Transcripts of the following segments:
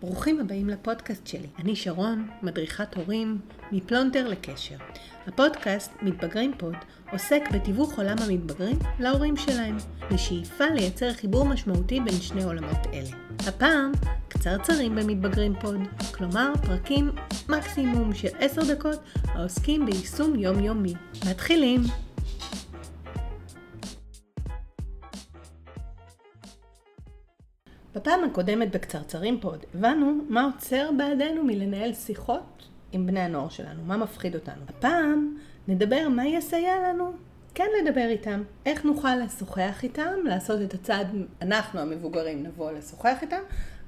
ברוכים הבאים לפודקאסט שלי. אני שרון, מדריכת הורים, מפלונטר לקשר. הפודקאסט מתבגרים פוד עוסק בתיווך עולם המתבגרים להורים שלהם, בשאיפה לייצר חיבור משמעותי בין שני עולמות אלה. הפעם, קצרצרים במתבגרים פוד, כלומר פרקים מקסימום של 10 דקות העוסקים ביישום יומיומי. מתחילים! בפעם הקודמת בקצרצרים פוד הבנו מה עוצר בעדנו מלנהל שיחות עם בני הנוער שלנו, מה מפחיד אותנו. הפעם נדבר מה יסייע לנו כן לדבר איתם, איך נוכל לשוחח איתם, לעשות את הצעד, אנחנו המבוגרים נבוא לשוחח איתם,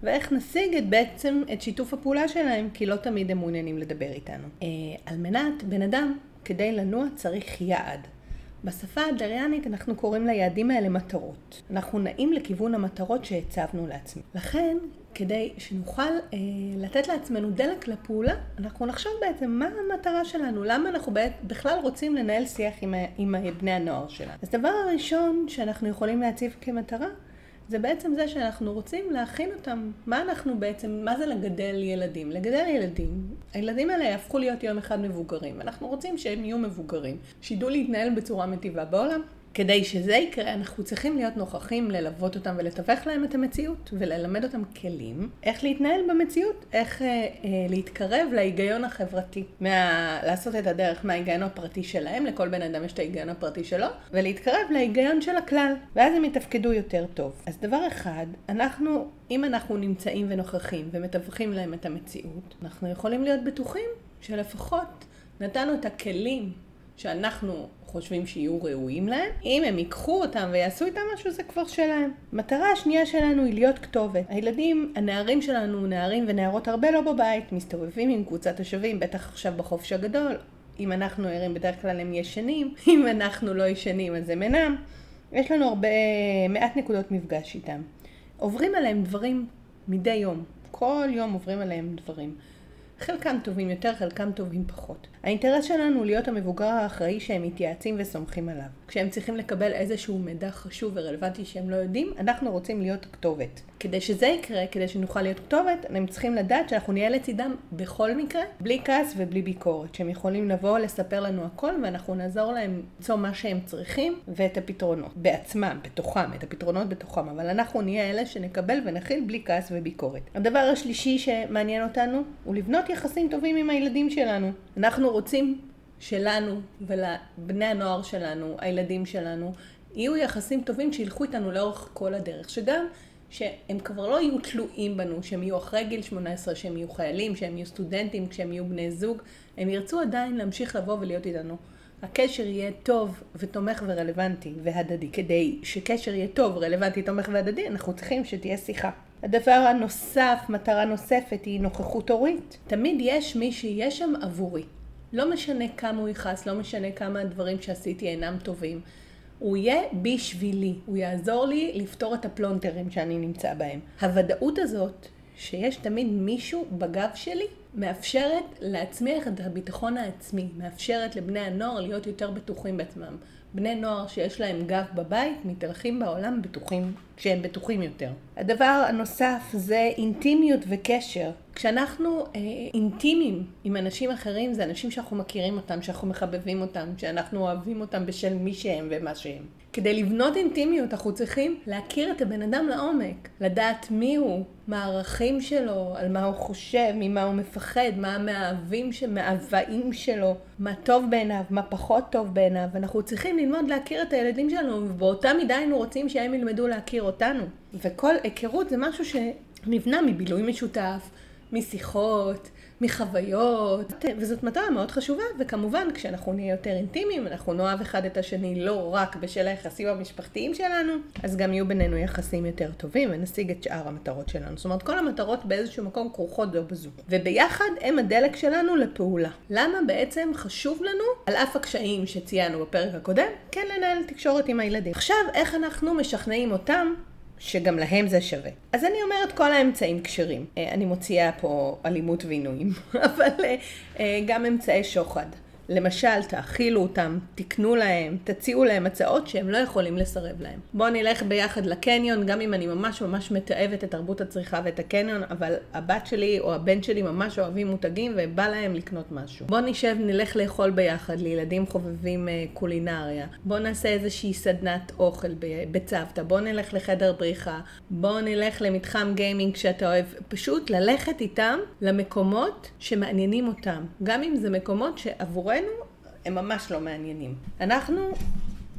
ואיך נשיג את בעצם את שיתוף הפעולה שלהם, כי לא תמיד הם מעוניינים לדבר איתנו. אה, על מנת, בן אדם, כדי לנוע צריך יעד. בשפה הדריאנית אנחנו קוראים ליעדים האלה מטרות. אנחנו נעים לכיוון המטרות שהצבנו לעצמנו. לכן, כדי שנוכל אה, לתת לעצמנו דלק לפעולה, אנחנו נחשוב בעצם מה המטרה שלנו, למה אנחנו בכלל רוצים לנהל שיח עם, עם בני הנוער שלנו. אז דבר הראשון שאנחנו יכולים להציב כמטרה, זה בעצם זה שאנחנו רוצים להכין אותם. מה אנחנו בעצם, מה זה לגדל ילדים? לגדל ילדים, הילדים האלה יהפכו להיות יום אחד מבוגרים. אנחנו רוצים שהם יהיו מבוגרים, שידעו להתנהל בצורה מטיבה בעולם. כדי שזה יקרה, אנחנו צריכים להיות נוכחים ללוות אותם ולתווך להם את המציאות, וללמד אותם כלים, איך להתנהל במציאות, איך אה, אה, להתקרב להיגיון החברתי, מה, לעשות את הדרך מההיגיון הפרטי שלהם, לכל בן אדם יש את ההיגיון הפרטי שלו, ולהתקרב להיגיון של הכלל, ואז הם יתפקדו יותר טוב. אז דבר אחד, אנחנו, אם אנחנו נמצאים ונוכחים ומתווכים להם את המציאות, אנחנו יכולים להיות בטוחים שלפחות נתנו את הכלים שאנחנו חושבים שיהיו ראויים להם. אם הם ייקחו אותם ויעשו איתם משהו, זה כבר שלהם. מטרה השנייה שלנו היא להיות כתובת. הילדים, הנערים שלנו, נערים ונערות הרבה לא בבית, מסתובבים עם קבוצת השווים, בטח עכשיו בחופש הגדול. אם אנחנו ערים, בדרך כלל הם ישנים, אם אנחנו לא ישנים אז הם אינם. יש לנו הרבה, מעט נקודות מפגש איתם. עוברים עליהם דברים מדי יום. כל יום עוברים עליהם דברים. חלקם טובים יותר, חלקם טובים פחות. האינטרס שלנו הוא להיות המבוגר האחראי שהם מתייעצים וסומכים עליו. כשהם צריכים לקבל איזשהו מידע חשוב ורלוונטי שהם לא יודעים, אנחנו רוצים להיות כתובת. כדי שזה יקרה, כדי שנוכל להיות כתובת, הם צריכים לדעת שאנחנו נהיה לצידם בכל מקרה, בלי כעס ובלי ביקורת. שהם יכולים לבוא, לספר לנו הכל, ואנחנו נעזור להם למצוא מה שהם צריכים ואת הפתרונות. בעצמם, בתוכם, את הפתרונות בתוכם. אבל אנחנו נהיה אלה שנקבל ונכיל בלי כעס וביקורת. הדבר השלישי שמעניין אותנו הוא לבנות יחסים טובים עם הילדים שלנו. אנחנו רוצים שלנו ולבני הנוער שלנו, הילדים שלנו, יהיו יחסים טובים שילכו איתנו לאורך כל הדרך. שגם שהם כבר לא יהיו תלויים בנו, שהם יהיו אחרי גיל 18, שהם יהיו חיילים, שהם יהיו סטודנטים, כשהם יהיו בני זוג, הם ירצו עדיין להמשיך לבוא ולהיות איתנו. הקשר יהיה טוב ותומך ורלוונטי והדדי. כדי שקשר יהיה טוב, רלוונטי, תומך והדדי, אנחנו צריכים שתהיה שיחה. הדבר הנוסף, מטרה נוספת, היא נוכחות הורית. תמיד יש מי שיהיה שם עבורי. לא משנה כמה הוא יכעס, לא משנה כמה הדברים שעשיתי אינם טובים. הוא יהיה בשבילי, הוא יעזור לי לפתור את הפלונטרים שאני נמצא בהם. הוודאות הזאת, שיש תמיד מישהו בגב שלי, מאפשרת להצמיח את הביטחון העצמי, מאפשרת לבני הנוער להיות יותר בטוחים בעצמם. בני נוער שיש להם גב בבית מתהלכים בעולם בטוחים, שהם בטוחים יותר. הדבר הנוסף זה אינטימיות וקשר. כשאנחנו אה, אינטימיים עם אנשים אחרים, זה אנשים שאנחנו מכירים אותם, שאנחנו מחבבים אותם, שאנחנו אוהבים אותם בשל מי שהם ומה שהם. כדי לבנות אינטימיות אנחנו צריכים להכיר את הבן אדם לעומק, לדעת מי הוא, מה הערכים שלו, על מה הוא חושב, ממה הוא מפחד, מה המאהבים, המאוויים שלו, מה טוב בעיניו, מה פחות טוב בעיניו. אנחנו צריכים ללמוד להכיר את הילדים שלנו, ובאותה מידה היינו רוצים שהם ילמדו להכיר אותנו. וכל היכרות זה משהו שנבנה מבילוי משותף, משיחות, מחוויות, וזאת מטרה מאוד חשובה, וכמובן כשאנחנו נהיה יותר אינטימיים, אנחנו נאהב אחד את השני לא רק בשל היחסים המשפחתיים שלנו, אז גם יהיו בינינו יחסים יותר טובים ונשיג את שאר המטרות שלנו. זאת אומרת, כל המטרות באיזשהו מקום כרוכות זו בזו. וביחד הם הדלק שלנו לפעולה. למה בעצם חשוב לנו, על אף הקשיים שציינו בפרק הקודם, כן לנהל תקשורת עם הילדים. עכשיו, איך אנחנו משכנעים אותם שגם להם זה שווה. אז אני אומרת כל האמצעים כשרים. אה, אני מוציאה פה אלימות ועינויים, אבל אה, אה, גם אמצעי שוחד. למשל, תאכילו אותם, תקנו להם, תציעו להם הצעות שהם לא יכולים לסרב להם. בואו נלך ביחד לקניון, גם אם אני ממש ממש מתעבת את תרבות הצריכה ואת הקניון, אבל הבת שלי או הבן שלי ממש אוהבים מותגים ובא להם לקנות משהו. בואו נשב, נלך לאכול ביחד לילדים חובבים אה, קולינריה. בואו נעשה איזושהי סדנת אוכל בצוותא, בואו נלך לחדר בריחה, בואו נלך למתחם גיימינג שאתה אוהב. פשוט ללכת איתם למקומות שמעניינים אותם. גם אם זה מקומות שעבורנו הם ממש לא מעניינים. אנחנו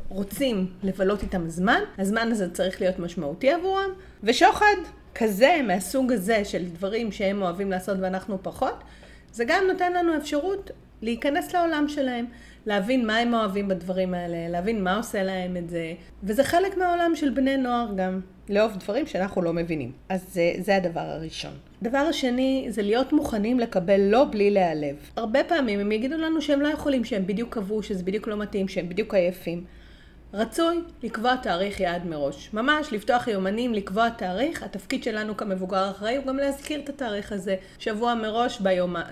רוצים לבלות איתם זמן, הזמן הזה צריך להיות משמעותי עבורם, ושוחד כזה, מהסוג הזה של דברים שהם אוהבים לעשות ואנחנו פחות, זה גם נותן לנו אפשרות להיכנס לעולם שלהם, להבין מה הם אוהבים בדברים האלה, להבין מה עושה להם את זה, וזה חלק מהעולם של בני נוער גם, לאהוב דברים שאנחנו לא מבינים. אז זה, זה הדבר הראשון. הדבר השני זה להיות מוכנים לקבל לא בלי להיעלב. הרבה פעמים הם יגידו לנו שהם לא יכולים, שהם בדיוק קבעו, שזה בדיוק לא מתאים, שהם בדיוק עייפים. רצוי לקבוע תאריך יעד מראש. ממש לפתוח יומנים, לקבוע תאריך. התפקיד שלנו כמבוגר אחראי הוא גם להזכיר את התאריך הזה. שבוע מראש ביום, אה,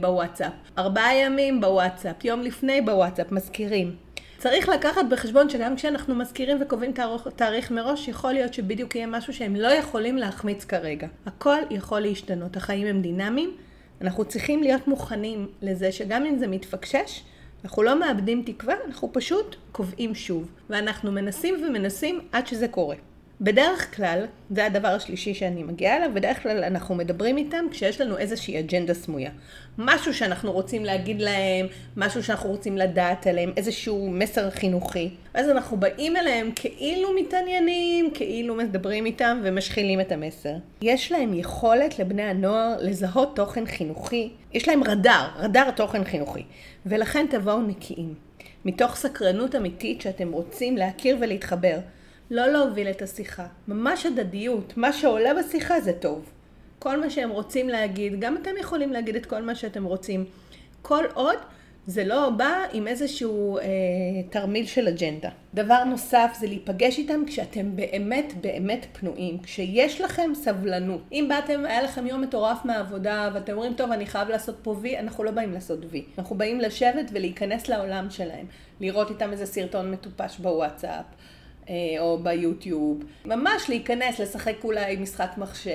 בוואטסאפ. ארבעה ימים בוואטסאפ. יום לפני בוואטסאפ. מזכירים. צריך לקחת בחשבון שגם כשאנחנו מזכירים וקובעים תאריך, תאריך מראש, יכול להיות שבדיוק יהיה משהו שהם לא יכולים להחמיץ כרגע. הכל יכול להשתנות. החיים הם דינמיים. אנחנו צריכים להיות מוכנים לזה שגם אם זה מתפקשש, אנחנו לא מאבדים תקווה, אנחנו פשוט קובעים שוב. ואנחנו מנסים ומנסים עד שזה קורה. בדרך כלל, זה הדבר השלישי שאני מגיעה אליו, בדרך כלל אנחנו מדברים איתם כשיש לנו איזושהי אג'נדה סמויה. משהו שאנחנו רוצים להגיד להם, משהו שאנחנו רוצים לדעת עליהם, איזשהו מסר חינוכי. ואז אנחנו באים אליהם כאילו מתעניינים, כאילו מדברים איתם ומשחילים את המסר. יש להם יכולת לבני הנוער לזהות תוכן חינוכי, יש להם רדאר, רדאר תוכן חינוכי. ולכן תבואו נקיים. מתוך סקרנות אמיתית שאתם רוצים להכיר ולהתחבר. לא להוביל את השיחה. ממש הדדיות. מה שעולה בשיחה זה טוב. כל מה שהם רוצים להגיד, גם אתם יכולים להגיד את כל מה שאתם רוצים. כל עוד זה לא בא עם איזשהו אה, תרמיל של אג'נדה. דבר נוסף זה להיפגש איתם כשאתם באמת באמת פנויים, כשיש לכם סבלנות. אם באתם, היה לכם יום מטורף מהעבודה ואתם אומרים, טוב, אני חייב לעשות פה וי, אנחנו לא באים לעשות וי. אנחנו באים לשבת ולהיכנס לעולם שלהם. לראות איתם איזה סרטון מטופש בוואטסאפ. אה, או ביוטיוב, ממש להיכנס, לשחק אולי משחק מחשב,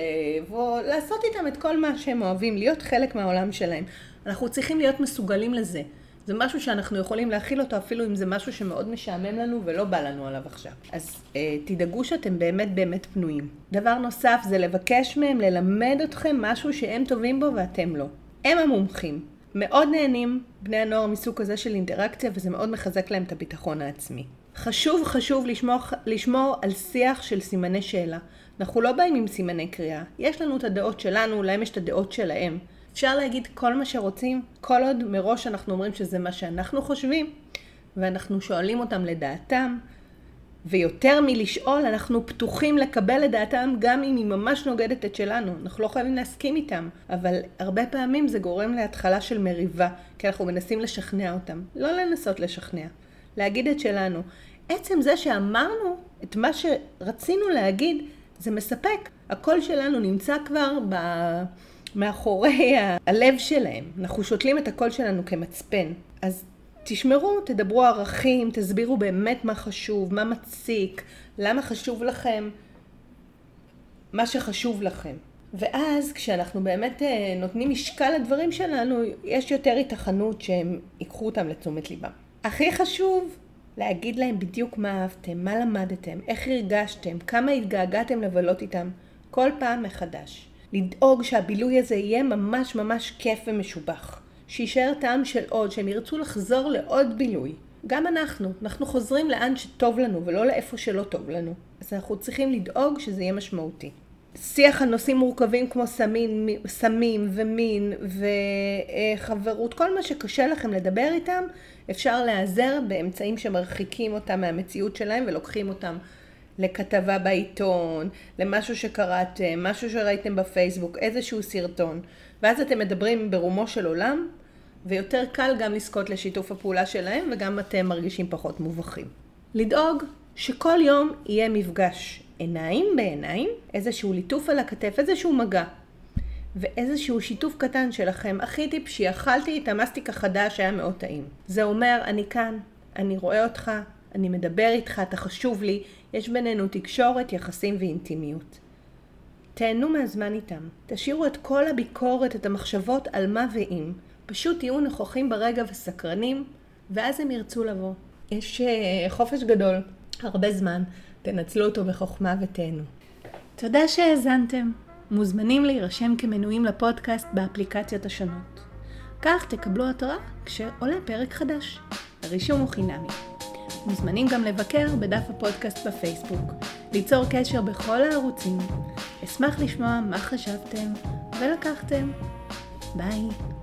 או לעשות איתם את כל מה שהם אוהבים, להיות חלק מהעולם שלהם. אנחנו צריכים להיות מסוגלים לזה. זה משהו שאנחנו יכולים להכיל אותו אפילו אם זה משהו שמאוד משעמם לנו ולא בא לנו עליו עכשיו. אז אה, תדאגו שאתם באמת באמת פנויים. דבר נוסף זה לבקש מהם ללמד אתכם משהו שהם טובים בו ואתם לא. הם המומחים. מאוד נהנים בני הנוער מסוג כזה של אינטראקציה וזה מאוד מחזק להם את הביטחון העצמי. חשוב חשוב לשמור, לשמור על שיח של סימני שאלה. אנחנו לא באים עם סימני קריאה. יש לנו את הדעות שלנו, להם יש את הדעות שלהם. אפשר להגיד כל מה שרוצים, כל עוד מראש אנחנו אומרים שזה מה שאנחנו חושבים, ואנחנו שואלים אותם לדעתם, ויותר מלשאול, אנחנו פתוחים לקבל את דעתם גם אם היא ממש נוגדת את שלנו. אנחנו לא חייבים להסכים איתם, אבל הרבה פעמים זה גורם להתחלה של מריבה, כי אנחנו מנסים לשכנע אותם. לא לנסות לשכנע, להגיד את שלנו. עצם זה שאמרנו את מה שרצינו להגיד, זה מספק. הקול שלנו נמצא כבר ב... מאחורי הלב שלהם. אנחנו שותלים את הקול שלנו כמצפן. אז תשמרו, תדברו ערכים, תסבירו באמת מה חשוב, מה מציק, למה חשוב לכם מה שחשוב לכם. ואז כשאנחנו באמת אה, נותנים משקל לדברים שלנו, יש יותר התכנות שהם ייקחו אותם לתשומת ליבם. הכי חשוב להגיד להם בדיוק מה אהבתם, מה למדתם, איך הרגשתם, כמה התגעגעתם לבלות איתם, כל פעם מחדש. לדאוג שהבילוי הזה יהיה ממש ממש כיף ומשובח. שיישאר טעם של עוד, שהם ירצו לחזור לעוד בילוי. גם אנחנו, אנחנו חוזרים לאן שטוב לנו ולא לאיפה שלא טוב לנו. אז אנחנו צריכים לדאוג שזה יהיה משמעותי. שיח על נושאים מורכבים כמו סמים, סמים ומין וחברות, כל מה שקשה לכם לדבר איתם, אפשר להיעזר באמצעים שמרחיקים אותם מהמציאות שלהם ולוקחים אותם לכתבה בעיתון, למשהו שקראתם, משהו שראיתם בפייסבוק, איזשהו סרטון, ואז אתם מדברים ברומו של עולם, ויותר קל גם לזכות לשיתוף הפעולה שלהם, וגם אתם מרגישים פחות מובכים. לדאוג שכל יום יהיה מפגש עיניים בעיניים, איזשהו ליטוף על הכתף, איזשהו מגע. ואיזשהו שיתוף קטן שלכם, הכי טיפשי, אכלתי את המסטיק החדש, היה מאוד טעים. זה אומר, אני כאן, אני רואה אותך, אני מדבר איתך, אתה חשוב לי, יש בינינו תקשורת, יחסים ואינטימיות. תהנו מהזמן איתם. תשאירו את כל הביקורת, את המחשבות על מה ואם. פשוט תהיו נוכחים ברגע וסקרנים, ואז הם ירצו לבוא. יש uh, חופש גדול, הרבה זמן. תנצלו אותו בחוכמה ותהנו. תודה שהאזנתם. מוזמנים להירשם כמנויים לפודקאסט באפליקציות השונות. כך תקבלו התראה כשעולה פרק חדש. הרישום הוא חינמי. מוזמנים גם לבקר בדף הפודקאסט בפייסבוק, ליצור קשר בכל הערוצים. אשמח לשמוע מה חשבתם ולקחתם. ביי.